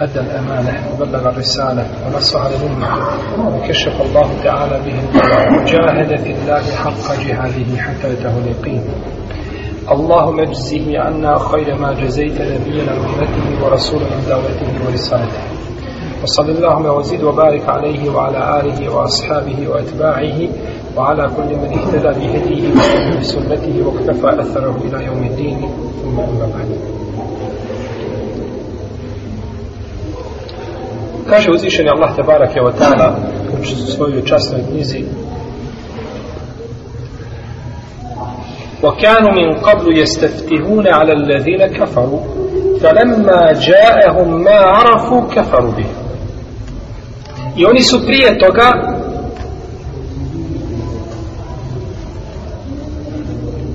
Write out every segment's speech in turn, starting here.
أدى الأمانة وبلغ الرسالة ونصح الأمة وكشف الله تعالى به وجاهد في الله حق جهاده حتى أتاه اليقين. اللهم اجزه عنا خير ما جزيت نبينا أمته ورسولا من دعوته ورسالته. وصل اللهم وزد وبارك عليه وعلى آله وأصحابه وأتباعه وعلى كل من اهتدى بهديه وسنة بسنته واكتفى أثره إلى يوم الدين. ثم أما بعد. Kaže uzvišeni Allah tebarake wa ta'ala u svojoj časnoj knjizi وكانوا من قبل يستفتهون على الذين كفروا فلما جاءهم ما عرفوا كفروا به I oni su prije toga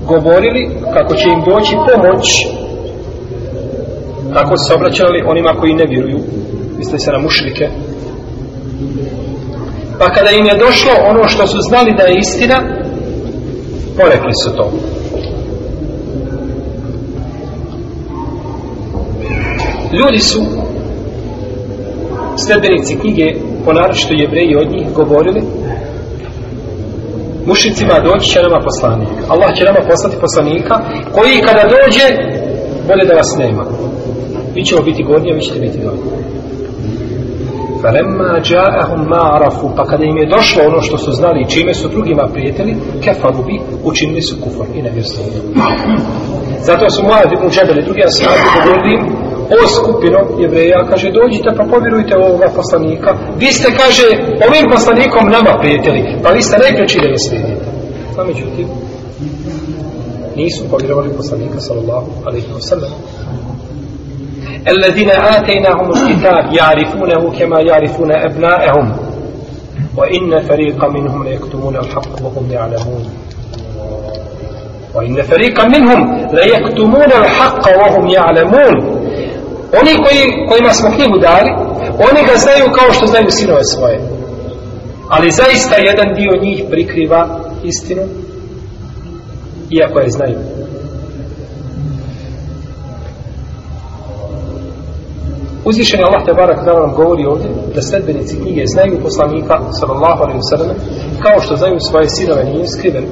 govorili kako će im doći pomoć kako se obraćali onima koji ne vjeruju misli se na mušrike? Pa kada im je došlo ono što su znali da je istina porekli su to. Ljudi su sledbenici knjige ponaročito jevreji od njih govorili mušicima doći će nama poslanik. Allah će nama poslati poslanika koji kada dođe bolje da vas nema. Vi ćemo biti gornji a vi ćete biti dolji فَلَمَّا جَاءَهُمْ مَا عَرَفُوا Pa kada im je došlo ono što su znali čime su drugima prijetili, kefalu bi, učinili su kufor i nevjerstvo. Zato su moja u džedali drugi asmati pogledali o skupino jevreja, kaže, dođite pa povjerujte ovoga poslanika. Vi ste, kaže, ovim poslanikom nama prijetili, pa vi ste najpreći da je Pa međutim, nisu povjerovali poslanika, sallallahu alaihi wa sallam. الذين آتيناهم الكتاب يعرفونه كما يعرفون أبناءهم وإن فريقا منهم ليكتمون الحق وهم يعلمون وإن فريقا منهم ليكتمون الحق وهم يعلمون Oni koji, kojima smo knjigu dali, oni ga znaju kao što znaju sinove svoje. Ali zaista jedan dio njih prikriva istinu, iako je znaju. Uzvišeni Allah te barak da nam govori ovdje da sledbenici knjige znaju poslanika sallallahu alaihi sallam kao što znaju svoje sinove nije skriven.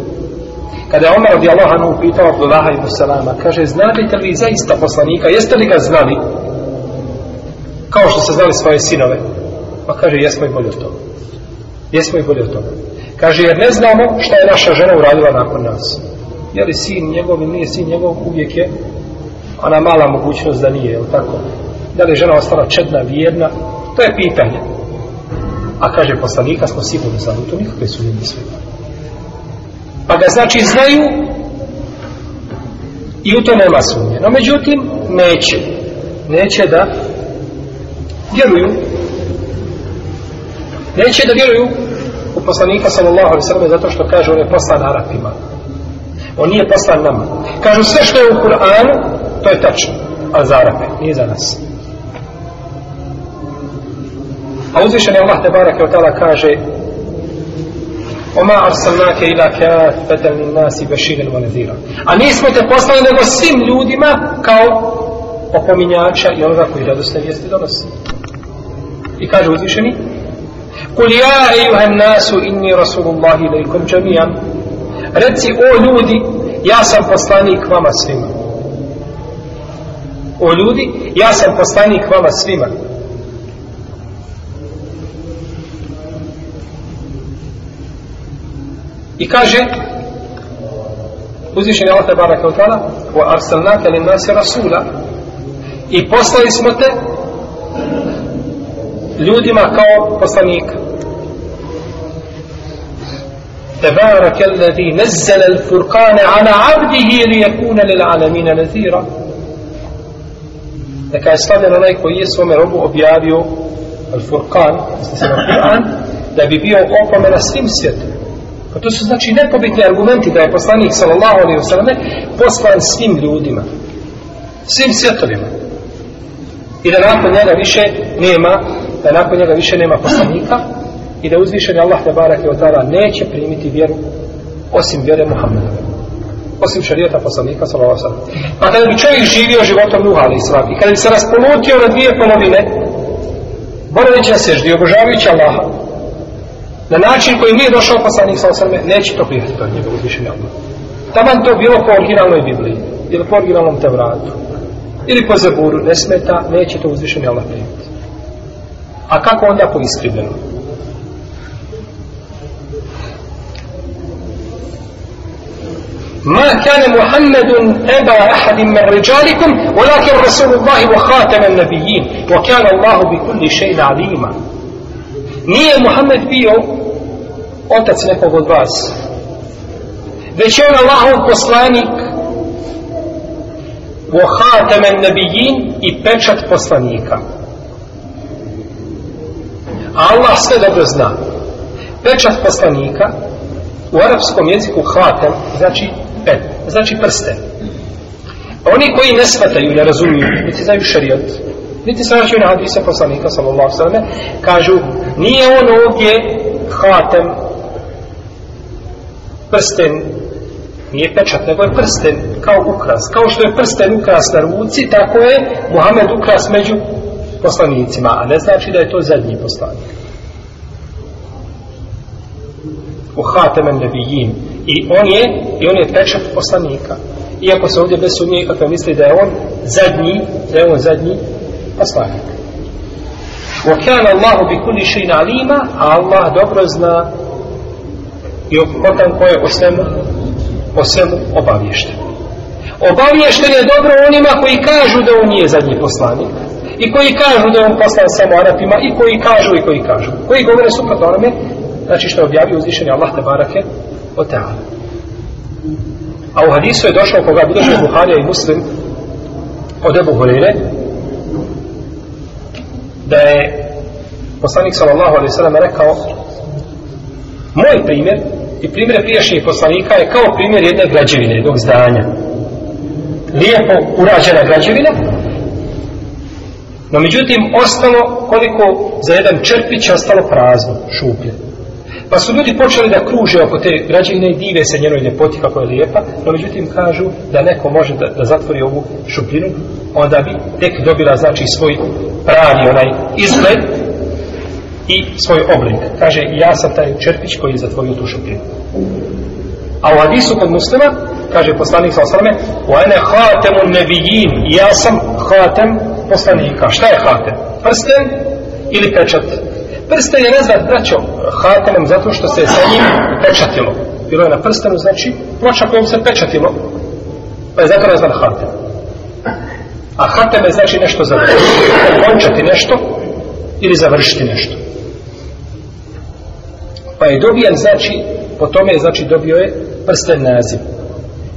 Kada je Omer radi Allah anu upitao Abdullaha ibn Salama, kaže, znate li zaista poslanika, jeste li ga znali kao što ste znali svoje sinove? Pa kaže, jesmo i bolje od toga. Jesmo i bolje od toga. Kaže, jer ne znamo šta je naša žena uradila nakon nas. Je li sin njegov ili nije sin njegov, uvijek je ona mala mogućnost da nije, je li tako? Da li je žena ostala čedna, vjerna, to je pitanje. A kaže poslanika, smo sigurni za to, nikakve su ljudi sve. Pa ga znači znaju i u to nema sumnje. No međutim, neće. Neće da vjeruju. Neće da vjeruju u poslanika sallallahu alaihi sallam zato što kaže on je poslan Arapima. On nije poslan nama. Kažu sve što je u Kur'anu, to je tačno. A za Arape, nije za nas. A uzvišen je Allah Tebara kao tala kaže Oma arsalnake ila kafetel min nasi beširen wa. A nismo te poslali nego svim ljudima kao opominjača i onoga koji radosne vijesti donosi. I kaže uzvišeni Kul ja ejuhan nasu inni rasulullahi ilaikum džamijan Reci o ljudi ja sam poslanik vama svima O ljudi ja sam poslanik vama svima I kaže uzvišeni Allah tabaraka wa ta'ala wa arsalnaka lin nasi rasula i poslali smo te ljudima kao poslanika تبارك الذي نزل الفرقان على عبده ليكون للعالمين نذيرا Neka je slavljen onaj koji je svome robu objavio Al-Furqan, da bi bio opomena svim svijetom. Pa to su znači nepobitni argumenti da je poslanik sallallahu alaihi wasallam poslan svim ljudima. Svim svjetovima. I da nakon njega više nema, da nakon njega više nema poslanika i da uzvišeni Allah te barak i otara neće primiti vjeru osim vjere Muhammeda. Osim šarijeta poslanika sallallahu alaihi ve sallam. Pa kada bi čovjek živio životom Nuha alaihi i kada bi se raspolutio na dvije polovine, boravići na seždi, obožavajući Allaha, na način koji nije došao poslanik sa osrme, neće to prihvatiti od njega uzvišenja Allah. Taman to bilo po originalnoj Bibliji, ili po originalnom Tevratu, ili po Zaburu, ne smeta, neće to uzvišenja Allah prihvatiti. A kako onda po iskrivljeno? ما كان محمد أبا أحد من رجالكم ولكن رسول الله وخاتم النبيين وكان الله بكل شيء عليما nije Muhammed bio otac nekog od vas. Već je on Allahov poslanik vohatemen nebijin i pečat poslanika. Allah sve dobro zna. Pečat poslanika u arapskom jeziku hatem znači pen, znači prste. Oni koji ne shvataju, ne razumiju, ne znaju šariot niti se vraćaju na hadise poslanika, sallallahu sallam, kažu, nije on ovdje hatem, prsten, nije pečat, nego je prsten kao ukras. Kao što je prsten ukras na ruci, tako je Muhammed ukras među poslanicima, a ne znači da je to zadnji poslanik. U hatemen nebijim. i on je i on je pečat poslanika iako se ovdje bez sumnje kako misli da je on zadnji da je on zadnji poslanik. Wa kana Allahu bi kulli shay'in alima a Allah dobro zna i opotan ko je o svemu o svemu obavješten obavješten je dobro onima koji kažu da on nije zadnji poslanik i koji kažu da on poslan samo Arapima i koji kažu i koji kažu. Koji govore suprotno onome znači što je objavio uzvišenje Allah te barake o teala. A u hadisu je došao koga bilože Buharija i Muslim od Ebu Horeire da je poslanik sallallahu alaihi sallam rekao moj primjer i primjer prijašnjih poslanika je kao primjer jedne građevine, jednog zdanja. Lijepo urađena građevina, no međutim ostalo koliko za jedan črpić ostalo prazno, šuplje. Pa su ljudi počeli da kruže oko te građevine i dive se njenoj ljepoti kako je lijepa, no međutim kažu da neko može da, da zatvori ovu šupljinu, onda bi tek dobila znači svoj pravi onaj izgled i svoj oblik. Kaže, ja sam taj čerpić koji je zatvorio tu šupljinu. A u hadisu kod muslima, kaže poslanik sa osrame, u ene hatemu nebijin, ja sam hatem poslanika. Šta je hatem? Prsten ili pečat? Prsten je nazvat, braćo, eh, hatenem zato što se sa njim pečatilo. Bilo je na prstenu, znači, ploča kojom se pečatilo, pa je zato nazvan hatem. A hatem je znači nešto završiti, končati nešto ili završiti nešto. Pa je dobijan, znači, po tome je, znači, dobio je prsten naziv.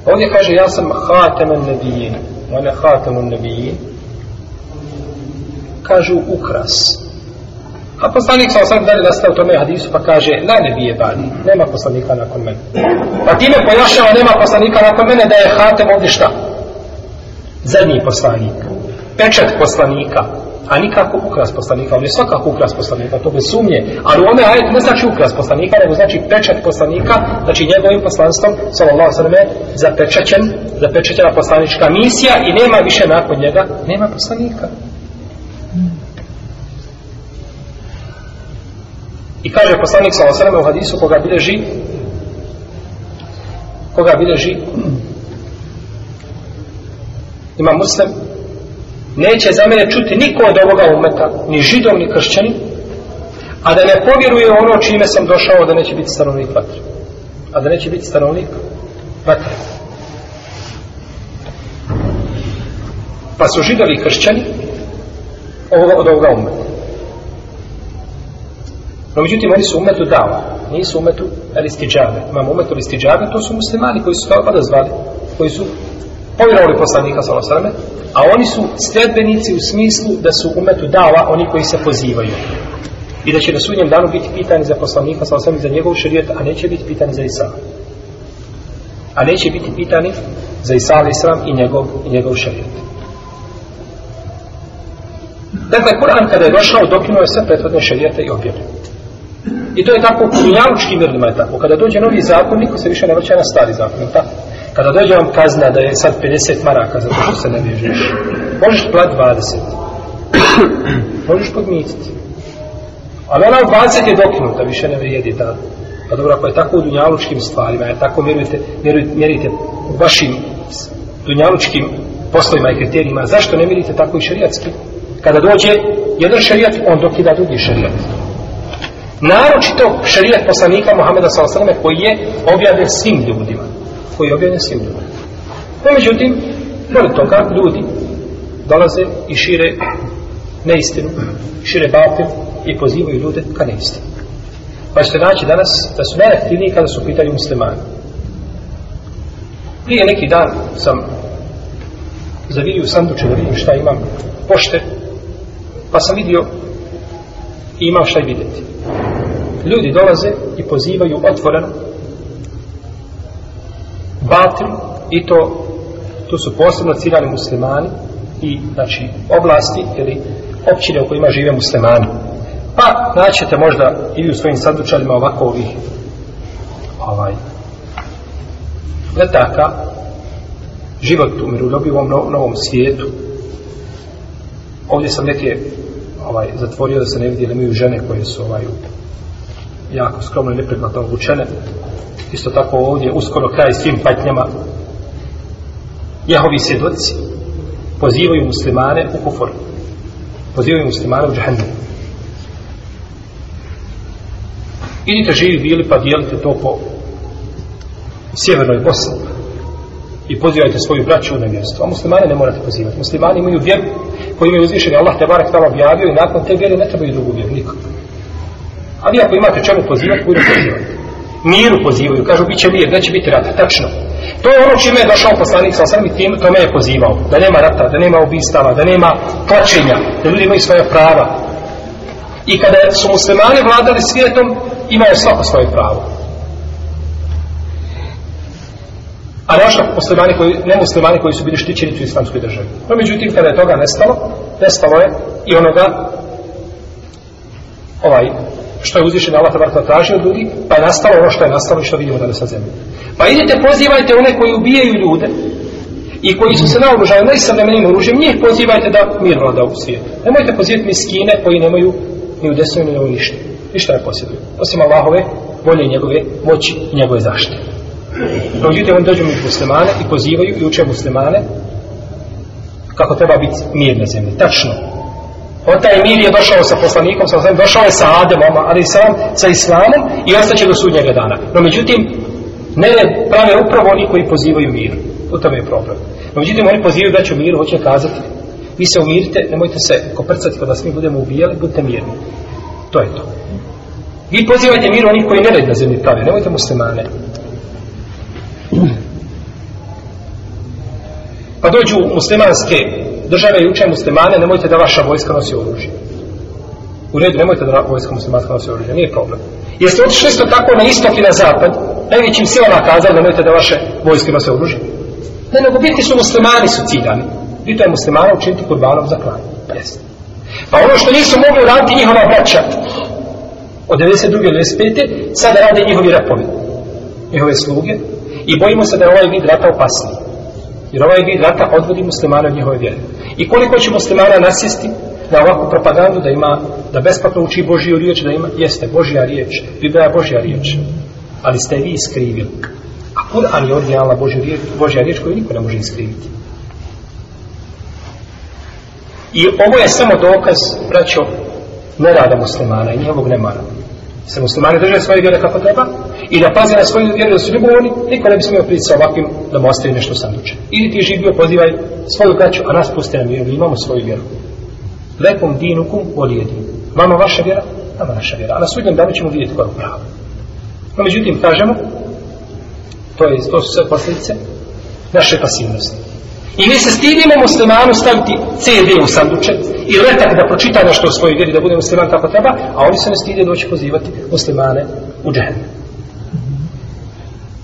Ovdje kaže, ja sam hatemen nebijin, Ona je hatemen nebijin, kažu ukras. A poslanik sa osam dalje nastav tome hadisu pa kaže la ne bije nema poslanika nakon mene. Pa time pojašava nema poslanika nakon mene da je hatem ovdje šta? Zadnji poslanik. Pečat poslanika. A nikako ukras poslanika. On je svakako ukras poslanika, to bez sumnje. Ali u ome ajet ne znači ukras poslanika, nego znači pečat poslanika, znači njegovim poslanstvom, sallallahu sallam, zapečaćen, zapečaćena poslanička misija i nema više nakon njega, nema poslanika. I kaže poslanik sa osreme u hadisu koga bileži koga bileži ima muslim neće za mene čuti niko od ovoga umeta ni židom ni kršćani a da ne povjeruje ono čime sam došao da neće biti stanovnik vatre. A da neće biti stanovnik vatre. Pa su židovi kršćani ovoga, od ovoga umeta. No, međutim, oni su umetu dava, nisu umetu listiđave. Imamo umetu listiđave, to su muslimani koji su kao zvali, koji su povjerovali poslanika sa Salosarame, a oni su sljedbenici u smislu da su umetu dava oni koji se pozivaju. I da će na sudnjem danu biti pitani za poslanika, sa osam za njegov šarijet, a neće biti pitani za Isa. A neće biti pitani za Isa Islam i njegov, i njegov šarijet. Dakle, Kur'an kada je došao, dokinuo je sve prethodne šarijete i objavljeno. I to je tako u dunjalučkim mirnima je tako. Kada dođe novi zakon, niko se više ne vraća na stari zakon, tako? Kada dođe vam kazna da je sad 50 maraka zato što se ne vježeš, možeš plat 20. možeš podmititi. Ali ona 20 je dokinuta, više ne vrijedi ta. Pa dobro, ako je tako u dunjalučkim stvarima, je tako mjerujete, mjerujete, mjerite u vašim dunjalučkim poslovima i kriterijima, zašto ne mjerite tako i šarijatski? Kada dođe jedan šarijat, on dokida drugi šarijat. Naročito šarijat poslanika Muhammeda s.a.v. koji je objavljen svim ljudima. Koji je objavljen svim ljudima. No, međutim, pored toga, ljudi dolaze i šire neistinu, šire batil i pozivaju ljude ka neistinu. Pa ćete naći danas da su najaktivniji kada su pitali muslimani. Prije neki dan sam zavidio sanduče da vidim šta imam pošte, pa sam vidio i imam šta i vidjeti. Ljudi dolaze i pozivaju otvoreno batil i to tu su posebno ciljani muslimani i znači oblasti ili općine u kojima žive muslimani. Pa naćete možda ili u svojim sadučarima ovako ovih ovaj letaka život u miroljubivom no, novom svijetu. Ovdje sam neke ovaj, zatvorio da se ne vidi da imaju žene koje su ovaj, jako skromno i nepregledno obučene. Isto tako ovdje uskoro kraj svim patnjama Jehovi svjedoci pozivaju muslimane u kufor. Pozivaju muslimane u džahennem. Idite živi bili pa dijelite to po sjevernoj Bosni i pozivajte svoju braću u nevjerstvo. A muslimane ne morate pozivati. Muslimani imaju vjeru koju imaju uzvišenje Allah te barek tamo objavio i nakon te vjere ne trebaju drugu vjeru. Nikog. A vi ako imate čemu pozivati, budu pozivati. Miru pozivaju. Kažu, bit će mir, neće biti rata. Tačno. To je ono čime je došao poslanik sa osam i tim, tome je pozivao. Da nema rata, da nema ubistava, da nema plaćenja, da ljudi imaju svoje prava. I kada su muslimani vladali svijetom, imaju svako svoje pravo. A naša muslimani koji, ne muslimani koji su bili štićenici u islamskoj državi. No, međutim, kada je toga nestalo, nestalo je i onoga ovaj, što je uzvišen Allah tabaraka tražio od ljudi, pa je nastalo ono što je nastalo i što vidimo danas na zemlji. Pa idete, pozivajte one koji ubijaju ljude i koji su se naoružali najsavremenim oružjem, njih pozivajte da mir vlada u svijetu. Nemojte pozivati miskine koji nemaju ni u desnoj ni u ništa. Ništa ne posjeduju. Osim Allahove volje i njegove moći i njegove zaštite. Dođite, međutim, oni dođu među muslimane i pozivaju i uče muslimane kako treba biti mir na zemlji. Tačno. On taj mir je došao sa poslanikom, sa osam, došao je sa Ademom, ali sam sa Islamom i ostaće do sudnjega dana. No, međutim, ne prave upravo oni koji pozivaju mir. U tome je problem. No, međutim, oni pozivaju da će mir, hoće kazati, vi se umirite, nemojte se koprcati kada pa svi budemo ubijali, budite mirni. To je to. Vi pozivajte mir onih koji ne red na zemlji prave, nemojte muslimane. Pa dođu muslimanske države i uče muslimane, nemojte da vaša vojska nosi oružje. U redu, nemojte da vojska muslimanska nosi oružje, nije problem. Jeste otišli isto tako na istok i na zapad, najvećim silama kazali, nemojte da vaše vojske nose oružje. Ne, nego biti su muslimani su ciljani. Bito je muslimana učiniti kurbanom za klan. Prest. Pa ono što nisu mogli raditi njihova braća od 92. do 95. sada rade njihovi rapovi. Njihove sluge. I bojimo se da je ovaj vid rata opasniji. Jer ovaj vid rata odvodi muslimana od njihove vjere. I koliko će muslimana nasjesti na ovakvu propagandu da ima, da besplatno uči Božiju riječ, da ima, jeste Božja riječ, Biblija je Božja riječ. Ali ste vi iskrivili. A Kur'an je originalna Božja riječ, Božja riječ koju niko ne može iskriviti. I ovo je samo dokaz, braćo, nerada muslimana i njihovog nemara. Se muslimani drže svoje vjere kako treba i da paze na svoju vjeru da su ljubovni, niko ne bi smio priti sa ovakvim da mu ostavi nešto sanduče. Ili ti živio, pozivaj svoju kraću, a nas puste na vjeru, imamo svoju vjeru. Lekom dinukum olijedi. Vama vaša vjera, nama naša vjera. A na sudnjem danu ćemo vidjeti koja je prava. No, međutim, kažemo, to, je, to su sve posljedice naše pasivnosti. I mi se stidimo muslimanu staviti CD u sanduče i letak da pročita nešto o svojoj vjeri, da bude musliman kako treba, a oni se ne stide doći pozivati muslimane u džehennem.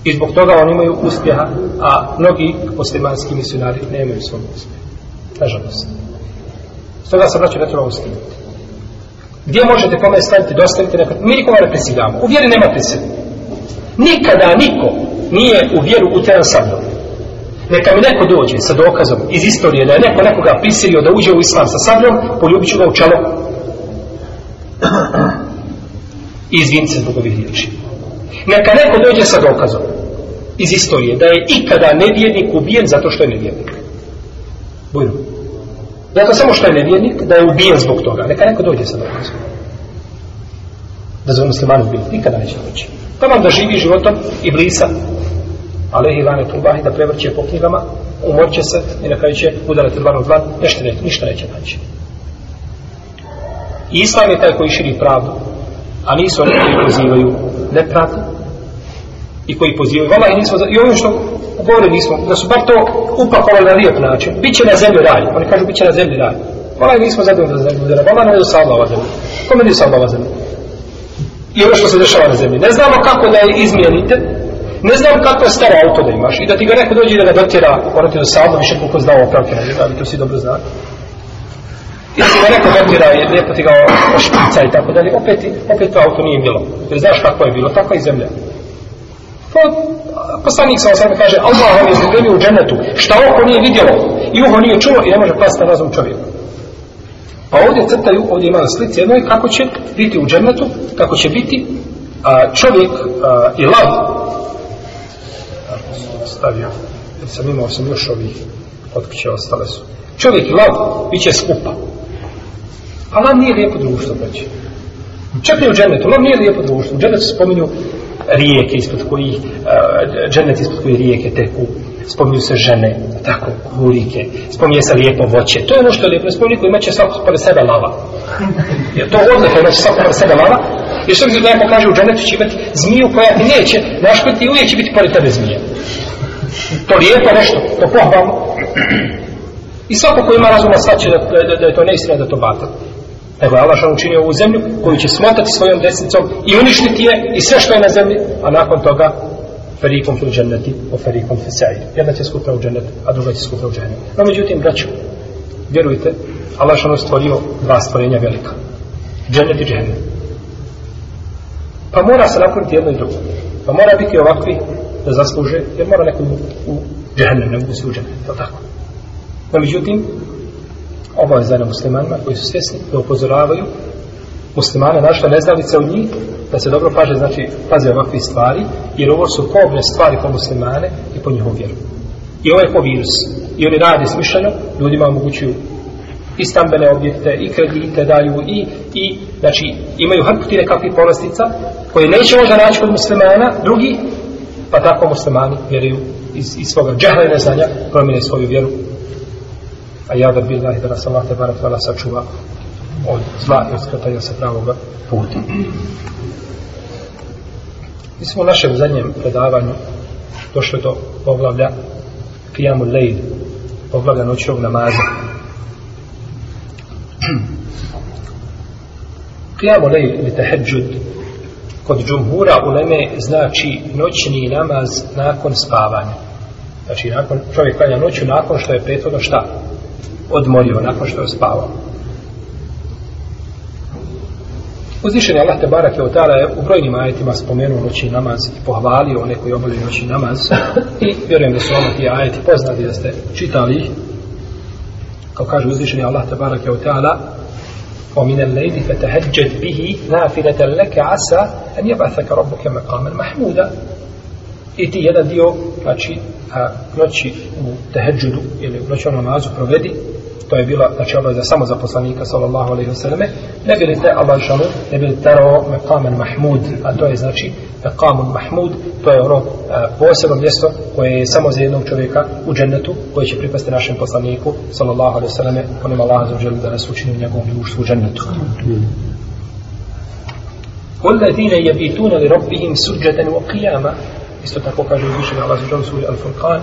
I zbog toga oni imaju uspjeha, a mnogi muslimanski misionari nemaju svog uspjeha. Nažalost. Stoga se braću ne treba ustaviti. Gdje možete kome staviti, dostaviti nekad? Mi nikoga ne prisiljamo. U vjeri nema prisile. Nikada niko nije u vjeru uteran sa mnom. Neka mi neko dođe sa dokazom iz istorije da je neko nekoga prisilio da uđe u islam sa sabljom, poljubit ću ga u čelo i izvinite se zbog ovih riječi. Neka neko dođe sa dokazom iz istorije da je ikada nevjernik ubijen zato što je nevjernik. Bujno. Zato samo što je nevjernik, da je ubijen zbog toga. Neka neko dođe sa dokazom. Da zove musliman ubijen. Nikada neće doći. Tamo da živi životom i blisa. Alehi lane tubahi da prevrće po knjigama, umorće se i na kraju će udarati dlan u dlan, nešto ne, ništa neće naći. I Islam je taj koji širi pravdu, a nisu oni koji pozivaju nepravdu i koji pozivaju. Vala i nismo, i ovim što govore nismo, da su bar to upakovali na lijep način. Biće na zemlji raj. Oni kažu biće na zemlji raj. Vala i nismo zadovoljni za zemlju raj. Vala ne je salva ova zemlja. Kome ne do salva ova zemlja? I ono što se dešava na zemlji. Ne znamo kako da je izmijenite, ne znam kako je staro auto da imaš i da ti ga neko dođe da ga dotjera, ono ti do salva više koliko znao opravke na njega, ali to svi dobro znate. I ti ga neko dotjera i lijepo ti ga ošpica i tako dalje, opet, opet to auto nije bilo. Jer znaš kako je bilo, tako i zemlja. To, poslanik sa osam kaže, Allah vam je izgledio u dženetu, šta oko nije vidjelo i uho nije čulo i ne može pasti na razum čovjeka. Pa ovdje crtaju, ovdje ima na slici jednoj, kako će biti u džennetu, kako će biti a, čovjek a, i lav ostavio. jer sam imao sam još ovih otkuće ostale su. Čovjek i lav bit će skupa. A lav nije lijepo društvo, braći. Čak i u džennetu, lav nije lijepo društvo. U džennetu se spominju rijeke ispod kojih uh, džennet ispod kojih rijeke teku spominju se žene tako hurike spominje se lijepo voće to je ono što je lijepo ne spominju koji imaće svako pored sebe lava jer to odlijepo imaće svako pored sebe lava jer što mi da neko kaže u džennetu će imati zmiju koja ti neće naškoditi i uvijek će biti pored tebe zmije to lijepo nešto to pohvalno i svako ko ima razuma svaće da, da, da, da je to neistina da to bata Nego je Allah učinio ovu zemlju koju će smotati svojom desnicom i uništiti je i sve što je na zemlji, a nakon toga ferikom fil dženneti o ferikom fil sa'ir. Jedna će skupna u džennet, a druga će skupna u džennet. No međutim, braću, vjerujte, Allah je stvorio dva stvorenja velika. Džennet i džennet. Pa mora se napuniti jedno i drugo. Pa mora biti ovakvi da zasluže, jer mora neko u džahnem, ne mogu se u džahnem, to tako. No međutim, obaveza na muslimanima koji su svjesni da upozoravaju muslimane naša neznalice od njih da se dobro paže, znači paze ovakve stvari jer ovo su kobne stvari po muslimane i po njihovu vjeru i ovo je po virus i oni rade smišljeno ljudima omogućuju i stambene objekte i kredite daju i, i znači imaju hrpu ti nekakvih povlastica koje neće možda naći kod muslimana drugi pa tako muslimani vjeruju iz, iz svoga džehla i neznanja promijene svoju vjeru a ja da billahi da nas Allah te barak vala sačuva od zla i odskratanja sa pravog puta. Mi smo u našem zadnjem predavanju došli do poglavlja Kijamu Lejl, poglavlja noćnog namaza. Kijamu Lejl ili teheđud kod džumhura uleme znači noćni namaz nakon spavanja. Znači, nakon, čovjek klanja noću nakon što je prethodno šta? odmorio nakon što je spavao. Uzvišen je Allah te barak je otala je u brojnim ajetima spomenuo noćni namaz i pohvalio one koji obavljaju noćni namaz i vjerujem da su ono ti ajeti poznati da ste čitali ih kao kaže uzvišen je Allah te barak je otala ومن الليل فتهجد به نافلة لك عسى أن يبعثك ربك مقاما محمودا i ti jedan dio znači a, noći u teheđudu ili u noćnom namazu provedi to je bila znači obaveza samo za poslanika sallallahu alejhi ve selleme ne bi li te Allah šanu ne bi li tero maqaman mahmud a to je znači maqamun mahmud to je ono posebno mjesto koje je samo za jednog čovjeka u džennetu koje će pripasti našem poslaniku sallallahu alejhi ve selleme onim Allah za da nas učini u njegovom društvu u džennetu والذين يبيتون لربهم سجدا وقياما isto tako kaže uzvišeni Allah za suri Al-Furqan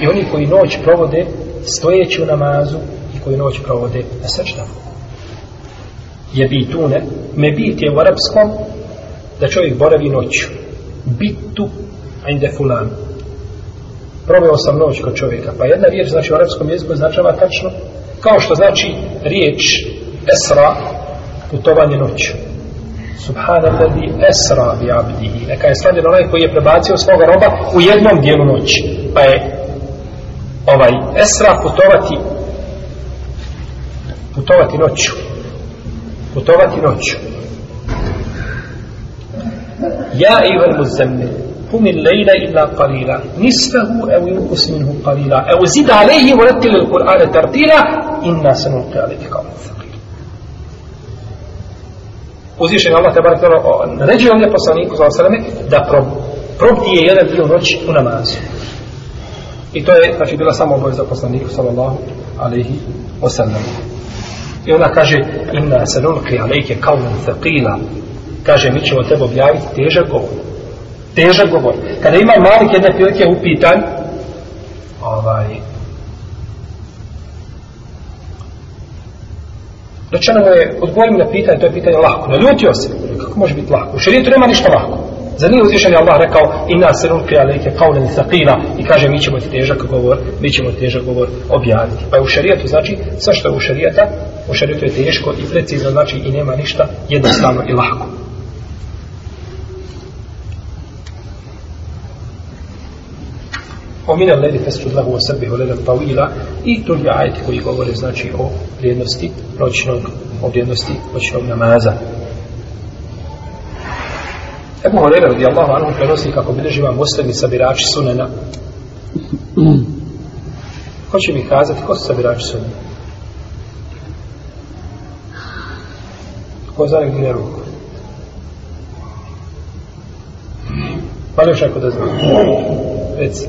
I oni koji noć provode stojeći u namazu i koji noć provode na srčdavu. Je bitune, me bit je u arapskom da čovjek boravi noću. Bitu inde fulan. Proveo sam noć kod čovjeka. Pa jedna riječ znači u arapskom jeziku značava tačno kao što znači riječ esra putovanje noću. Subhanalladhi esra bi abdihi. Neka je slavljen onaj koji je prebacio svoga roba u jednom dijelu noći. Pa je ovaj esra putovati putovati noću. Putovati noću. Ja i vel muzammil قم الليل إلا قليلا نصفه أو ينقص منه قليلا أو زد عليه ورتل القرآن ترتيلا إنا سنلقي عليك قولا ثقيلا uzvišen Allah te barak naređuje ovdje poslaniku za osaleme da prob, probdije jedan dio noći u namazu i to je znači bila samo oboj za poslaniku sallallahu alaihi wasallam i ona kaže inna se nulki alejke kaunan thaqila kaže mi ćemo tebe objaviti težak govor težak govor kada ima malik jedne prilike upitan ovaj Rečeno je, odgovorim na pitanje, to je pitanje lako. Naljutio se. Kako može biti lako? U šarijetu nema ništa lako. Za nije uzvišen je Allah rekao inna se nulke alejke kaulen saqila i kaže mi ćemo ti težak govor, mi ćemo ti težak govor objaviti. Pa je u šarijetu znači sve što je u šarijeta, u šarijetu je teško i precizno znači i nema ništa jednostavno i lako. ومن الليل فسجد له وسبه ليلا طويلا i drugi ajeti koji govore znači o vrijednosti noćnog o vrijednosti noćnog namaza Ebu Horeira radijallahu anhu prenosi kako bilježi vam muslimi sabirači sunena. Ko će mi kazati ko su sabirači sunena? Ko zna gdje ruku? Pa li još ako da zna? Reci.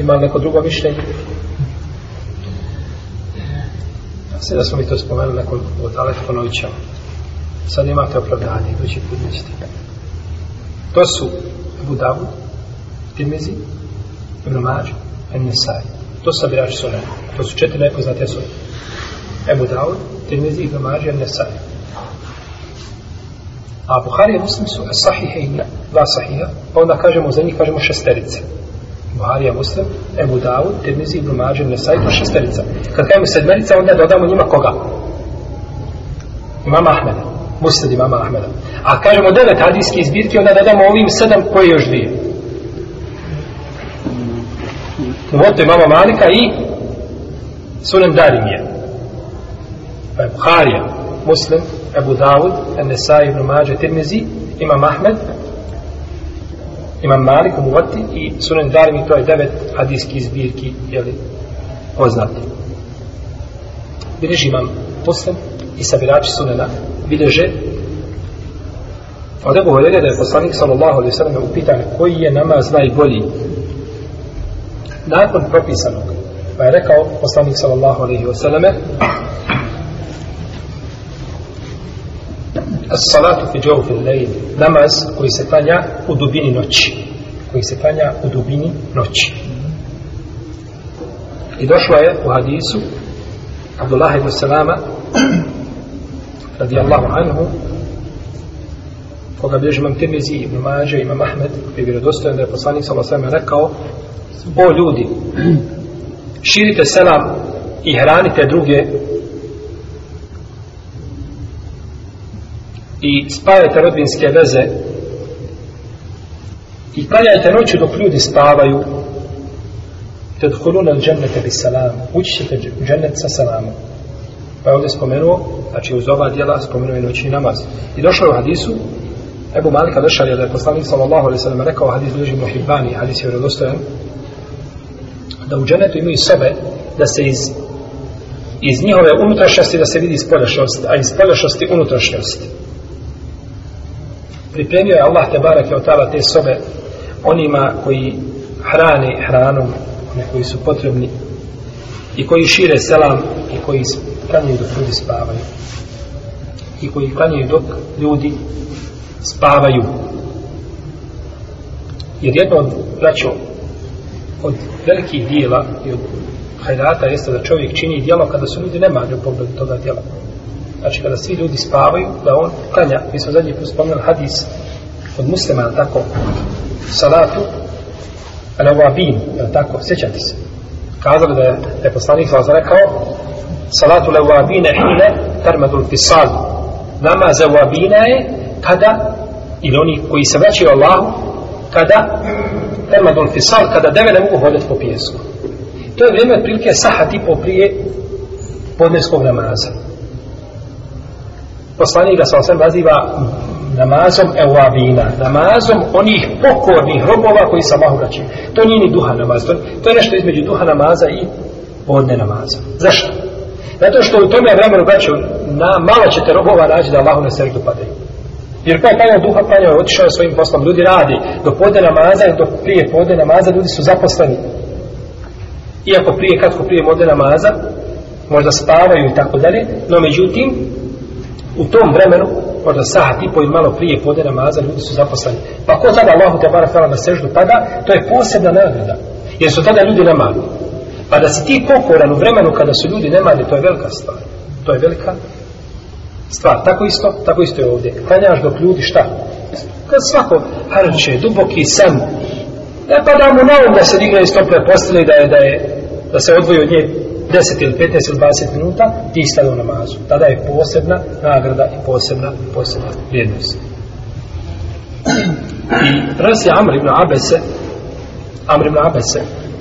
Ima neko drugo mišljenje? Sve da smo mi to spomenuli nakon od ali ponovit ćemo. Sad imate opravdanje, idući put nećete. To su Abu Dawud, Tirmizi, Ibn Mađu, En To su sabirači sunena. To su četiri najpoznatije sunne. Ebu Dawud, Tirmizi, Ibn Mađu, En Nesai. A Buhari i Muslim su sahihe i dva sahiha, pa onda kažemo za njih, kažemo šesterice. Buharija Muslim, Ebu Dawud, Tirmizi, Ibn Mađer, Nesaj, to šesterica. Kad kajemo sedmerica, onda dodamo njima koga? Imama Ahmeda. Muslim imama Ahmeda. A kažemo devet hadijski izbirki, onda dodamo ovim sedam koje još dvije. Uvoto imama Malika i Sunem Darimije. Pa je Buharija, Muslim, Ebu Dawud, Nesaj, Ibn Mađer, Tirmizi, Imam Ahmed, Imam Malik, Muvati i Sunan Darimi, to je devet hadijskih zbirki, jeli, poznati. Bileži imam Muslim i sabirači Sunana, bileže od Ebu Horeira da je poslanik sallallahu alaihi sallam upitan koji je namaz najbolji nakon propisanog pa je rekao poslanik sallallahu alaihi wasallam As-salatu fi džavfil lejl, namaz koji se klanja u dubini noći. Koji se klanja u dubini noći. I došlo je u hadisu Abdullah ibn Salama radijallahu anhu koga bilježi imam Tirmizi, Ibn Mađe, Imam Ahmed, koji je vjerodostojan da je poslanik sallallahu rekao: "O ljudi, širite selam i hranite druge i spajajte rodbinske veze. I klanjajte noću dok ljudi spavaju. Te dholun al džennete bi salam ući ćete u džennet sa salamom. Pa je ovdje spomenuo znači uz ova dijela spomenuo je noćni namaz. I došlo je u hadisu Ebu Malika Lešar je da je poslanik sallallahu alaihi sallam rekao hadis bliži Muhibbani hadis je vredostojan da u džennetu imaju sobe da se iz iz njihove unutrašnjosti da se vidi spoljašnost, a iz spoljašnosti unutrašnjosti pripremio je Allah te barake od tala te sobe onima koji hrane hranom one koji su potrebni i koji šire selam i koji klanjaju dok ljudi spavaju i koji klanjaju dok ljudi spavaju. Jer jedno od, braćo, od velikih dijela i od hajdata jeste da čovjek čini dijelo kada su ljudi nemali u pogledu toga dijela. Znači kada svi ljudi spavaju, da on klanja, mi smo zadnji put spomenuli hadis od muslima, tako, salatu, al-awabin, tako, sjećate se. Kazali da je, da je poslanik sa rekao, salatu al-awabine hine termadul fisal. Namaz awabina je kada, ili oni koji se vraćaju Allahu, kada termadul fisal, kada deve ne mogu hodati po pijesku. To je vrijeme otprilike sahat i po prije podneskog namaza. Poslanik ga sa naziva namazom evabina, namazom onih pokornih robova koji sa Allahu vraćaju. To nije ni duha namaz, to, to je nešto između duha namaza i podne namaza. Zašto? Zato što u tome vremenu braću, na, malo ćete robova naći da Allahu na srdu padaju. Jer pa je panjao duha, panjao je otišao svojim poslom. Ljudi radi do podne namaza do prije podne namaza ljudi su zaposleni. Iako prije, kratko prije podne namaza, možda spavaju i tako dalje, no međutim, u tom vremenu, možda sahat i po malo prije podne namaza, ljudi su zaposleni. Pa ko tada Allahu te barak na seždu pada, to je posebna nagrada. Jer su tada ljudi nemali. Pa da si ti pokoran u vremenu kada su ljudi nemali, to je velika stvar. To je velika stvar. Tako isto, tako isto je ovdje. Klanjaš dok ljudi šta? Kad svako harče, duboki san, ne pa da mu na um da se digne iz tople postele da je, da je, da se odvoji od nje 10 ili 15 ili 20 minuta, ti stane u namazu. Tada je posebna nagrada i posebna, posebna vrijednost. I prenosi Amr ibn Abese, Amr ibn Abese,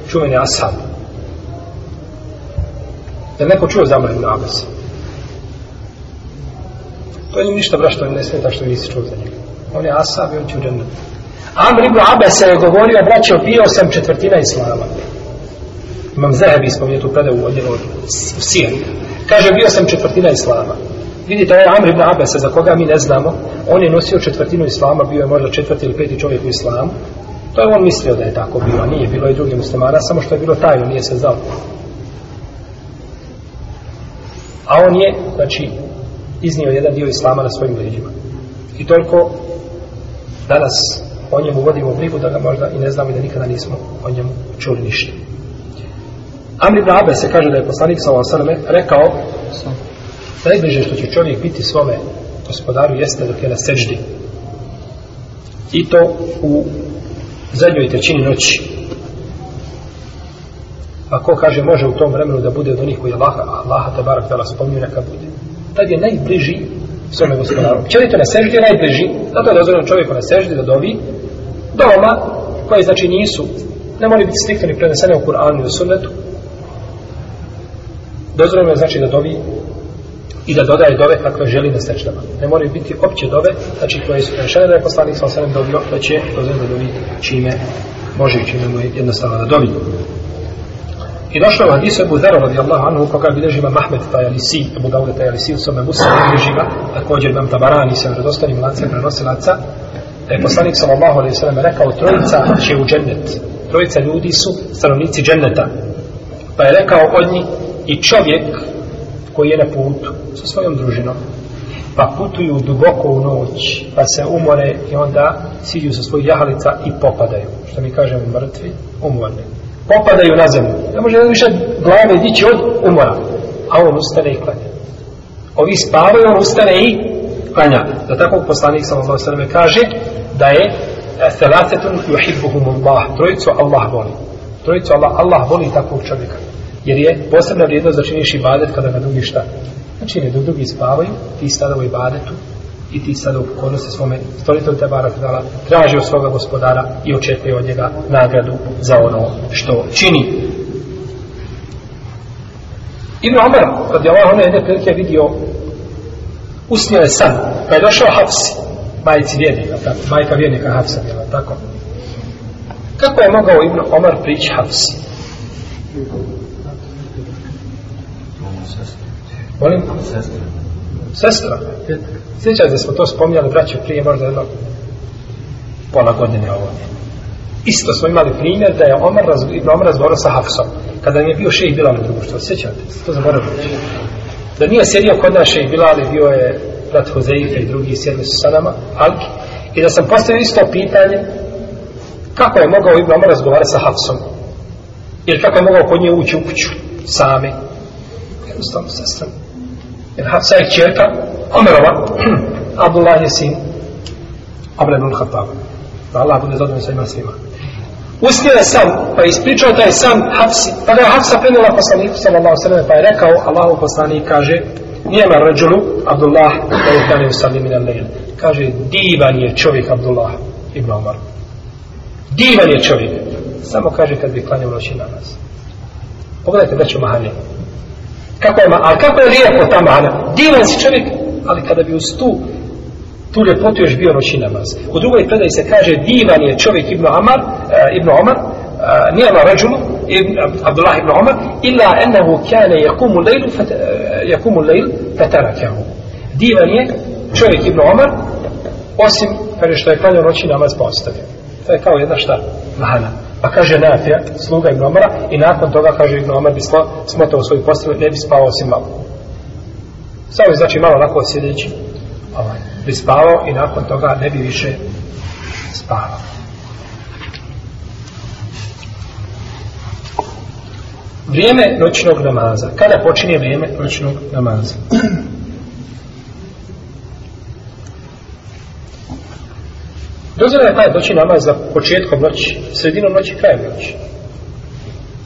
čuveni ashab. Da neko čuo za Amr ibn Abese? To je ništa brašto ne smeta što nisi čuo za njega. On je ashab i on će u džennetu. Amr ibn Abese je govorio, braćo, bio sam četvrtina islama. Imam Zahebi spominje tu predavu od jednog u Kaže, bio sam četvrtina islama. Vidite, ovaj Amr ibn Abese, za koga mi ne znamo, on je nosio četvrtinu islama, bio je možda četvrti ili peti čovjek u islamu. To je on mislio da je tako bilo, a nije bilo i drugih muslimana, samo što je bilo tajno, nije se znao. A on je, znači, iznio jedan dio islama na svojim leđima. I toliko danas o njemu vodimo brigu da ga možda i ne znamo i da nikada nismo o njemu čuli ništa. Amr ibn Abbas se kaže da je poslanik s.a.v. rekao najbliže što će čovjek biti svome gospodaru jeste dok je na seždi. I to u zadnjoj trećini noći. A ko kaže može u tom vremenu da bude od onih koji je Allaha, Allaha te barak tela spominju neka bude. Tad je najbliži svome gospodaru. Čelito na seždi je najbliži, zato je dozvoljeno čovjeku na seždi da dovi doma koje znači nisu ne moraju biti striktno ni prenesene u Kur'anu i u sunnetu, dozvoljeno je znači da dovi i da dodaje dove kakve želi na sečdama. Ne moraju biti opće dove, znači koje su prešene da je poslanik sa osanem dobio, da će dozvoljeno da dovi čime može i čime mu je jednostavno da dovi. I došlo je u hadisu Ebu Zero radijallahu anhu koga bilježi ima Mahmed taj Alisi, Ebu Daude taj Alisi u svome Musa bilježi ga, također imam Tabarani sa vredostanim lancem prenosilaca, da je poslanik sallallahu alaihi sallam rekao trojica će u džennet. Trojica ljudi su stanovnici dženneta. Pa je rekao od njih i čovjek koji je na putu sa svojom družinom pa putuju duboko u noć pa se umore i onda siđu sa svojih jahalica i popadaju što mi kažemo mrtvi, umorni. Popadaju na zemlju. Ne može više glave dići od umora a on ustane i klanja. Ovi spavaju, on ustane i klanja. Da tako poslanik sallallahu sallam kaže da je e, thalathetun yuhibbuhum Allah trojicu Allah voli. Trojicu Allah, Allah voli takvog čovjeka. Jer je posebna vrijednost da činiš ibadet kada ga drugi šta? Znači, ne dok drugi spavaju, ti sada u ibadetu i ti sada u pokornosti svome stolitelju te barak dala, traži od svoga gospodara i očekuje od njega nagradu za ono što čini. Ibn Omer, radi Allah, ono jedne prilike vidio, usnio je san, pa je došao Hafsi, majici vjernika, tako, majka vjernika Hafsa, bila, tako. Kako je mogao Ibn Omer prići Hafsi? Sestra. Molim? Sestra. Sestra. Sjećate da smo to spomnjali, braće, prije možda jedno pola godine ovo. Isto smo imali primjer da je Omar, raz, Ibn Omer razgovarao sa Hafsom. Kada im je bio šejih Bilal u društvu. Sjećate? To zaboravili. Da nije sjedio kod naše i Bilal bio je brat Hozeife i drugi sjedli su sa nama, Alki, i da sam postavio isto pitanje, kako je mogao Ibn Omer razgovarati sa Hafsom? Ili kako je mogao kod nje ući u kuću same Jednostavno, sestra. Jer Hafsa je čerka Omerova, Abdullah je sin Omer ibn Khattab. Da Allah bude zadovoljno sa ima svima. Usnio je sam, pa je ispričao taj sam Hafsi, pa ga je Hafsa prenula poslaniku sallallahu sallam, pa je rekao, Allahu poslanik kaže, nijema rađulu, Abdullah, da je kane u sallim ina. Kaže, divan je čovjek Abdullah ibn Omar. Divan je čovjek. Samo kaže kad bi klanio noći namaz. Pogledajte da Mahanje. Kako je, ma, ali kako je lijepo ta mana. Divan si čovjek, ali kada bi uz tu tu ljepotu još bio noći namaz. U drugoj predaji se kaže divan je čovjek Ibn Omar, uh, e, Ibn Omar, e, uh, nijema rađulu, ibn, Abdullah Ibn Omar, illa ennehu kjane jakumu lejlu, uh, jakumu e, lejl, fetarakahu. Divan je čovjek Ibn Omar, osim kada što je klanio noći namaz pa ostavio. To je kao jedna šta? Mahana. Pa kaže Nafija, sluga Ibn Omara, i nakon toga kaže Ibn Omar bi smotao svoju postavu, ne bi spavao osim malo. Samo znači malo onako sjedeći, ovaj, bi spavao i nakon toga ne bi više spavao. Vrijeme noćnog namaza. Kada počinje vrijeme noćnog namaza? Dozvoljeno je taj noći namaz za početkom noći, sredinom noći, krajem noći.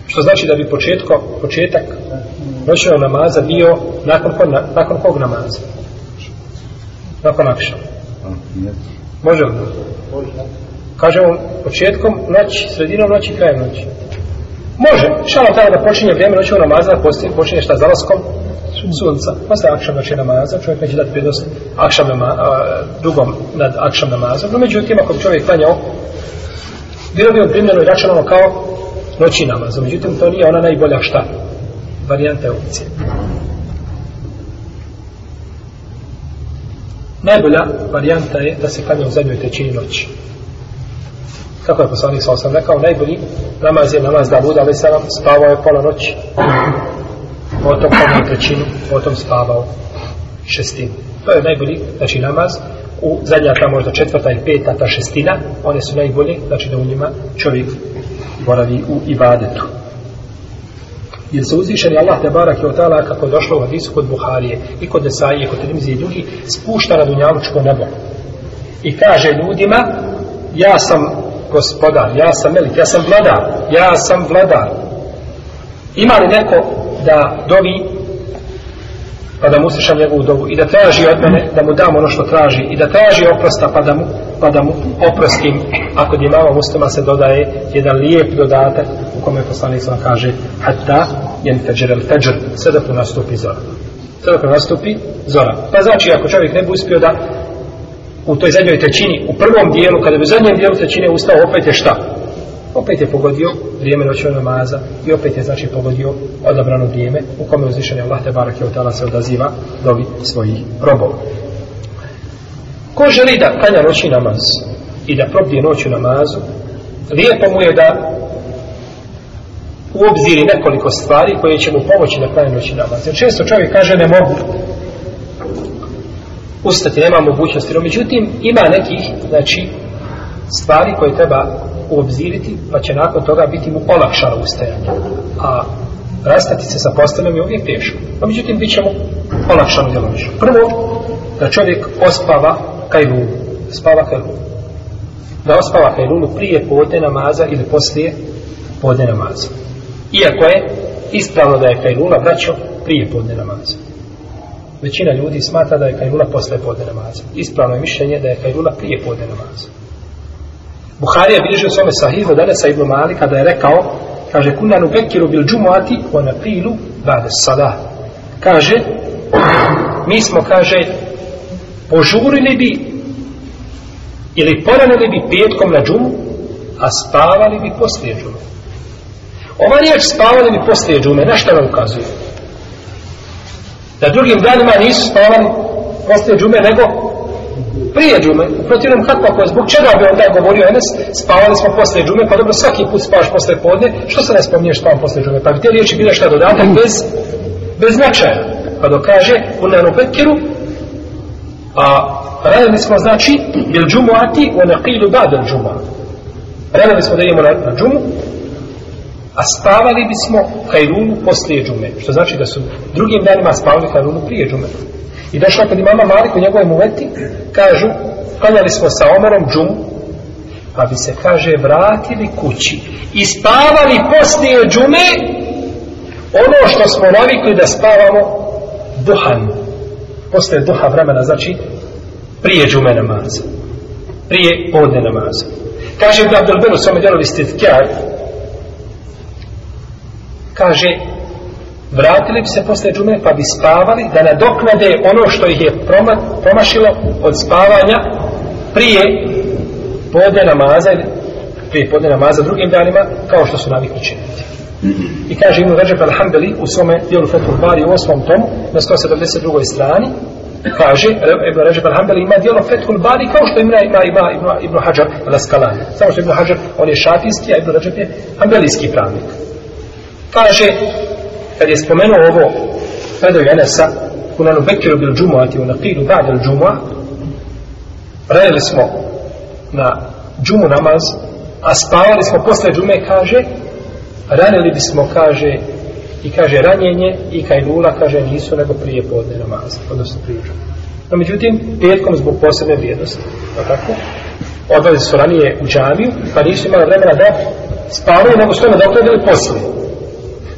Što znači da bi početko, početak noćnog namaza bio nakon, na, nakon kog namaza? Nakon akša. Može li? Kaže on početkom noći, sredinom noći, krajem noći. Može. Šalo tada da počinje vrijeme noćnog namaza, da počinje šta zalaskom sunca. Posle akšam noći znači, namaza, čovjek neće dati prednost akšam nama, a, drugom nad akšam namazom. No međutim, ako bi čovjek klanjao, bilo bi on primljeno i računalo kao noći namazom. Međutim, to nije ona najbolja šta? Varijanta opcije. Najbolja varijanta je da se klanja u zadnjoj trećini noći. Kako je poslanik sa osam rekao, najbolji namaz je namaz da bude, ali sam spavao je pola noći. Potom klanjao trećinu, potom spavao šestinu. To je najbolji, znači namaz. U zadnja ta možda četvrta i peta, ta šestina, one su najbolje, znači da u njima čovjek boravi u ibadetu. Jer se uzvišeni Allah te barak je otala kako je došlo u hadisu kod Buharije i kod Desaije, kod Rimzi i drugi, spušta na dunjalučko nebo. I kaže ljudima, ja sam gospodar, ja sam melik, ja sam vladar, ja sam vladar. Ima li neko da dovi pa da mu uslišam njegovu dovu i da traži od mene da mu dam ono što traži i da traži oprosta pa da mu, pa da mu oprostim. Ako je mama muslima se dodaje jedan lijep dodatak u kome poslanik sam kaže hatta jen feđer el feđer sve dok nastupi zora. Sve dok nastupi zora. Pa znači ako čovjek ne bi uspio da u toj zadnjoj trećini u prvom dijelu kada bi u zadnjem dijelu trećine ustao opet je šta? Opet je pogodio vrijeme noćnog namaza i opet je znači pogodio odabrano vrijeme u kome uzvišenje Allah te barake od se odaziva dovi svojih robova. Ko želi da klanja noći namaz i da probdije u namazu, lijepo mu je da u obziri nekoliko stvari koje će mu pomoći da klanja noći namaz. Jer često čovjek kaže ne mogu ustati, nema mogućnosti, no međutim ima nekih znači, stvari koje treba uobziriti, pa će nakon toga biti mu olakšano ustajanje. A rastati se sa postanom je uvijek teško. Pa međutim, bit će mu olakšano djelomično. Prvo, da čovjek ospava kajlunu. Spava kajlunu. Da ospava kajlunu prije podne namaza ili poslije podne namaza. Iako je ispravno da je kajluna, vraćao prije podne namaza. Većina ljudi smatra da je kajluna posle podne namaza. Ispravno je mišljenje da je kajluna prije podne namaza. Buhari je bilježio svome sahihu Danesa ibn Mali kada je rekao kaže kuna nubekiru bil džumuati wa napilu bade salah kaže mi smo kaže požurili bi ili poranili bi petkom na džumu a spavali bi poslije džume. Ova riječ spavali bi poslije džume na što nam ukazuje? Da drugim danima nisu spavali poslije džume nego prije džume, u protivnom kako ako je zbog čega bi onda govorio Enes, spavali smo posle džume, pa dobro svaki put spavaš posle podne, što se ne spominješ spavam posle džume, pa bi te riječi bile šta dodatak bez, bez značaja, pa dok kaže, u nanu pekiru, A radili smo, znači, bil džumuati u neqilu ba'da džuma. Radili smo da idemo na, na džumu, a spavali bismo kajrunu poslije džume. Što znači da su drugim danima spavali kajrunu prije džume. I došla kod imama Malik u njegovom muveti, kažu, klanjali smo sa Omerom džumu, pa bi se, kaže, vratili kući i spavali poslije džume ono što smo navikli da spavamo duhan. Poslije duha vremena, znači, prije džume namaza. Prije podne namaza. Kaže Ibn Abdel samo svome djelovi stitkjar, kaže, vratili bi se posle džume pa bi spavali da nadoknade ono što ih je proma, promašilo od spavanja prije podne namaza ili prije podne namaza drugim danima kao što su navikli činiti. I kaže Ibn Ređep al-Hambeli u svome dijelu Fethul Bari u osmom tomu na 172. strani kaže Ibn Ređep al-Hambeli ima dijelo Fethul Bari kao što ima ima, ima Ibn, Ibn Hajar al-Askalani. Samo što Ibn Hajar on je šafijski, a Ibn Ređep je hambelijski pravnik. Kaže kad je spomenuo ovo predaju Enesa kunanu bekiru bil džumuati u naqilu ba'da il džumua radili smo na džumu namaz a spavali smo posle džume kaže ranili bismo kaže i kaže ranjenje i kajlula kaže nisu nego prije podne namaza odnosno prije džume. No međutim petkom zbog posebne vrijednosti no tako? Odlazi su ranije u džamiju pa nisu imali vremena da spavaju nego što da okladili poslije.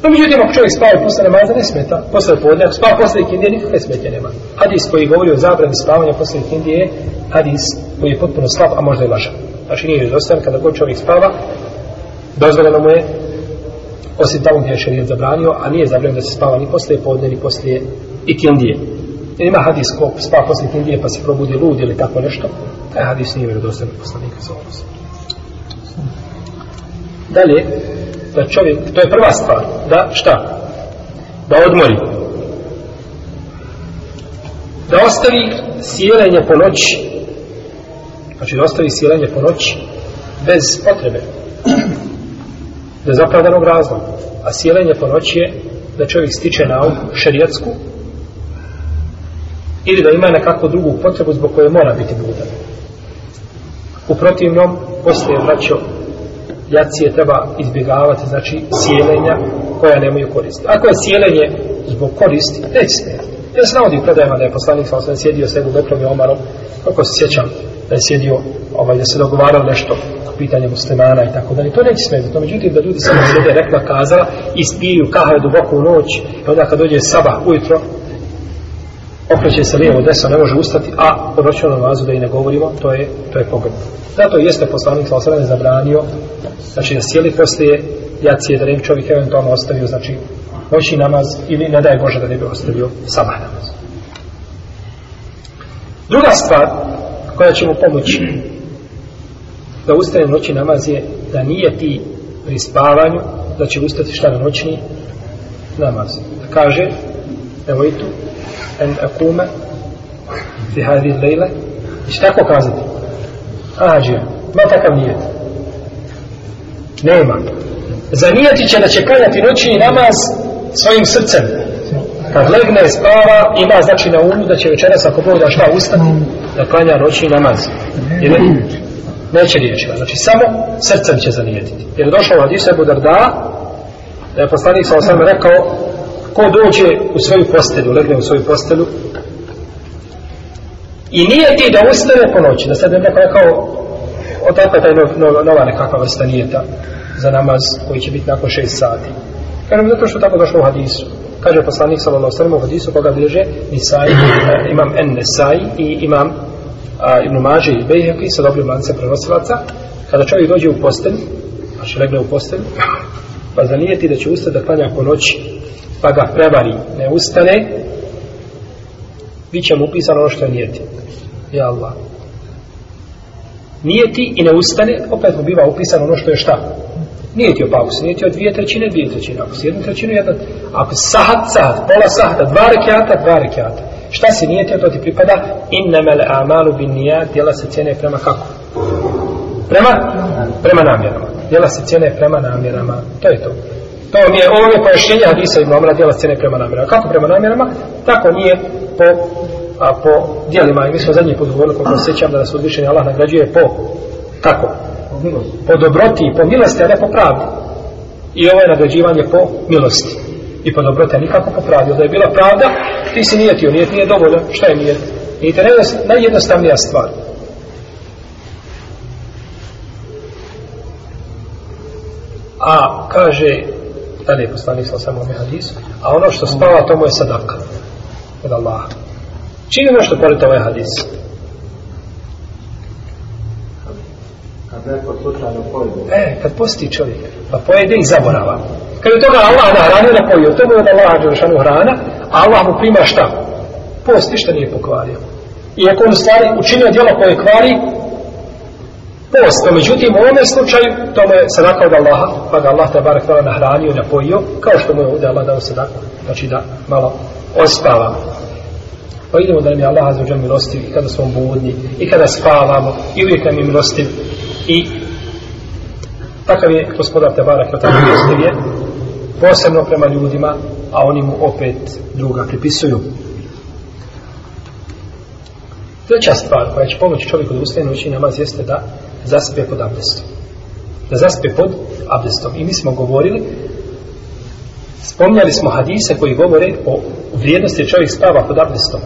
No, međutim, ako čovjek spava posle namaza, ne smeta. Posle podne, ako spava posle ikindije, nikakve smetje nema. Hadis koji govori o zabrani spavanja posle ikindije je hadis koji je potpuno slab, a možda i lažan. Znači, nije izostavan kada god čovjek spava, dozvoljeno mu je, osim tamo gdje je šarijet zabranio, a nije zabranio da se spava ni posle podne, ni posle ikindije. Jer ima hadis ko spava posle ikindije pa se probudi lud ili tako nešto, taj hadis nije vjerodostojan poslanika sa ovom. Dalje, da čovjek, to je prva stvar, da šta? Da odmori. Da ostavi sjelenje po noći. Znači da ostavi sjelenje po noći bez potrebe. Bez opravdanog razloga. A sjelenje po noći je da čovjek stiče na um ovu šerijatsku ili da ima nekakvu drugu potrebu zbog koje mora biti budan. U protivnom, poslije vraćao jacije treba izbjegavati, znači sjelenja koja nemaju koristi. Ako je sjelenje zbog koristi, neće smijeti. Ja se navodim predajama da je poslanik sa osam sjedio s Ebu Bekrom i Omarom, kako se sjećam da je sjedio, ovaj, da se dogovarao nešto o pitanje muslimana i tako dalje. To neće smijeti. To međutim da ljudi samo sjede rekla kazala i spiju kahve duboko u noć i onda kad dođe sabah ujutro okreće se lijevo desno, ne može ustati, a po noćnom namazu da i ne govorimo, to je, to je pogledno. Zato jeste poslanik sa osam zabranio znači da sjeli poslije jacije da ne bi čovjek eventualno ostavio znači noći namaz ili ne daje Bože da ne bi ostavio sabah namaz druga stvar koja će mu pomoći da ustane noći namaz je da nije ti pri spavanju da će ustati šta na noćni namaz da kaže evo i tu en akume fi hadi lejle i šta ko kazati ađe, ma takav nijet Nema. Zanijeti će da će klanjati noćni namaz svojim srcem. Kad legne, spava, ima znači na umu da će večeras ako Bog da šta ustati, da klanja noćni namaz. Jer neće riječima. Znači samo srcem će zanijetiti. Jer je došao od Isebu Darda, da je poslanik sa osam rekao, ko dođe u svoju postelju, legne u svoju postelju, i nije ti da ustane po noći, da sad je neko rekao, odakle taj nov, nov, nova nekakva vrsta nijeta za namaz koji će biti nakon šest sati. Kažem zato što tako došlo u hadisu. Kaže poslanik sallallahu alejhi ve u hadisu koga bliže Nisai, eh, imam En Nesai i imam a, Ibn Mađe i Bejheki sa dobrim lancem prenosilaca. Kada čovjek dođe u postelj, znači legne u postelj, pa zanijeti da će ustati da klanja po noći, pa ga prevari, ne ustane, bit će mu upisano ono što je nijeti. Ja Allah nijeti i ne ustane, opet mu biva upisano ono što je šta. Nijeti pa ako se nijeti od dvije trećine, dvije trećine. Ako se jednu trećinu, jedna. Ako sahat, sahat, pola sahata, dva rekiata, dva rekiata. Šta se nijetio, to ti pripada? Innemele amalu bin nijat, djela se cijene prema kako? Prema? Prema namjerama. Djela se cijene prema namjerama. To je to. To mi je, ovo je pojašnjenje hadisa Ibn Omra, djela scene prema namjerama. Kako prema namjerama? Tako nije po a po djelima. i mi smo zadnji put govorili, kako sećam sjećam da nas uzvišeni Allah nagrađuje po, kako? Po dobroti po milosti, a ne po pravdi. I ovo je nagrađivanje po milosti. I po dobroti, a nikako po pravdi. Da je bila pravda, ti si nijetio, nijet nije dovoljno. Šta je nijet? Nijet je najjednostavnija stvar. A kaže, je poslanik sa samo ome hadisu, a ono što spava, to mu je sadaka. Od Allaha. Čini nešto pored ovaj hadis? E, kad posti čovjek, pa pojede i zaborava. Kad je toga Allah nahranio da pojio, to je od Allaha Đelšanu hrana, a Allah mu prima šta? Posti što nije pokvario. Iako on stvari učinio djelo koje kvari, post. No, međutim, u ovome slučaju, to mu je sadaka od Allaha, pa ga Allah tabarak tala nahranio i napojio, kao što mu je ovdje Allah dao sadaku, znači da malo ospava. Pa idemo da nam je Allah azuđan milostiv i kada smo budni, i kada spavamo, i uvijek nam je milostiv. I takav je gospodar te barak tala milostiv je, posebno prema ljudima, a oni mu opet druga pripisuju. Treća stvar koja će pomoći čovjeku da ustaje noći namaz jeste da zaspe pod abdestom. Da zaspe pod abdestom. I mi smo govorili, spomnjali smo hadise koji govore o vrijednosti čovjek spava pod abdestom.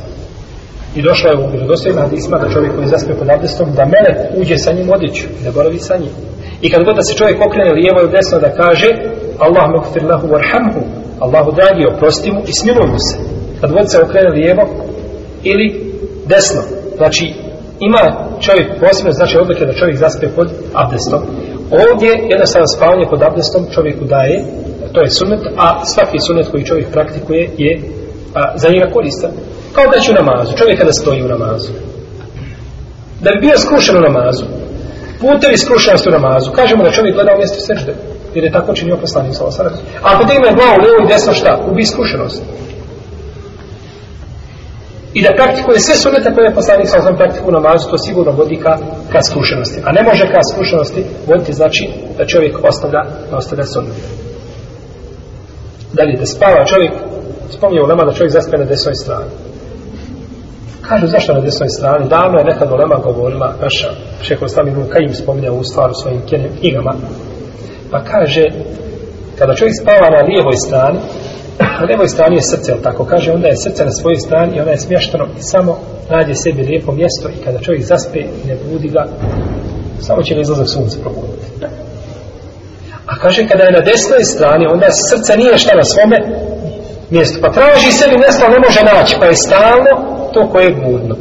I došlo je u vjerodostojima hadisma da čovjek koji zaspe pod abdestom, da melek uđe sa njim odjeću, da boravi sa njim. I kad god da se čovjek okrene lijevo i desno da kaže Allah mekfir lahu warhamhu, Allahu dragi oprosti mu i smiluj mu se. Kad god se okrene lijevo ili desno, znači ima čovjek posme, znači odlike da čovjek zaspe pod abdestom. Ovdje jednostavno spavanje pod abdestom čovjeku daje, to je sunet, a svaki sunet koji čovjek praktikuje je a, za njega koristan. Kao da će u namazu, čovjek kada stoji u namazu. Da bi bio skrušen u namazu, putevi skrušenosti u namazu, kažemo da čovjek gleda u mjestu sežde, jer je tako činio poslanik sa osarac. A ako te ima glavu, levo i desno šta? Ubi skrušenost i da praktikuje sve sunete koje je poslanik sa osnovom praktiku namazu, to sigurno vodi ka, ka skrušenosti. A ne može ka skrušenosti voditi znači da čovjek ostavlja, ostavlja sunete. Dalje, da spava čovjek, spominje u nama da čovjek zaspe na desnoj strani. Kažu zašto na desnoj strani? Davno je nekad Olema govorila, naša šeho Slavinu Kajim spominja u stvaru svojim knjigama, pa kaže, kada čovjek spava na lijevoj strani, na levoj strani je srce, tako kaže, onda je srce na svojoj strani i ona je smješteno i samo nađe sebi lijepo mjesto i kada čovjek zaspe i ne budi ga, samo će ga izlazak sunce probuditi. A kaže, kada je na desnoj strani, onda srce nije šta na svome mjestu. Pa traži sebi mjesto, ne može naći, pa je stalno to koje je budno.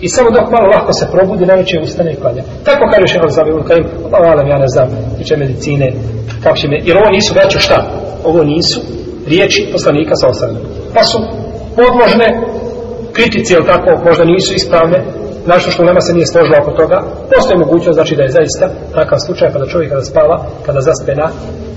I samo dok malo lahko se probudi, najveće ustane i klanja. Tako kaže Šehal Zabi Ulkaim, Allah ja ne znam, tiče medicine, kako će me, jer ovo nisu većo šta? Ovo nisu riječi poslanika sa osadom. Pa su podložne kritici, jel tako, možda nisu ispravne, Našto što nema se nije složilo oko toga, postoje mogućnost, znači da je zaista takav slučaj, pa kada čovjek kada spava, kada zaspe na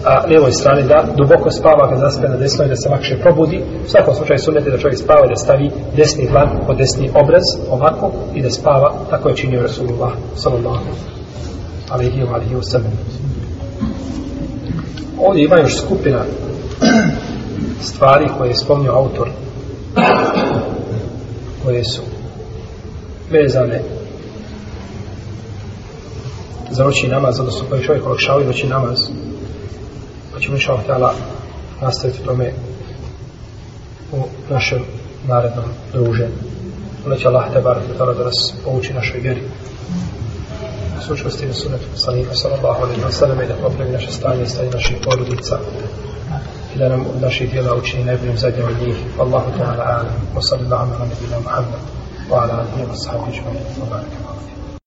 a, lijevoj strani, da duboko spava, kada zaspe na desnoj, da se lakše probudi. U svakom slučaju sunete da čovjek spava i da stavi desni dlan pod desni obraz, ovako, i da spava, tako je činio Rasulullah, sallallahu alaihi wa alaihi wa sallam. Ovdje ima još skupina stvari koje je spomnio autor koje su vezane za noći namaz, odnosno koje čovjek olakšavaju noći namaz pa ćemo inša htjela nastaviti tome u našem narednom druženju. Onda će Allah te bar da nas pouči našoj vjeri sučnosti na sunetu poslanika sallallahu alaihi wa sallam i da popravi naše stanje i stanje naših porodica da nam od naših djela učini najboljim zadnjim od njih. Wallahu ta'ala alam. Wa sallallahu ala nabina Muhammad wa ala alihi wa sahbihi wa baraka.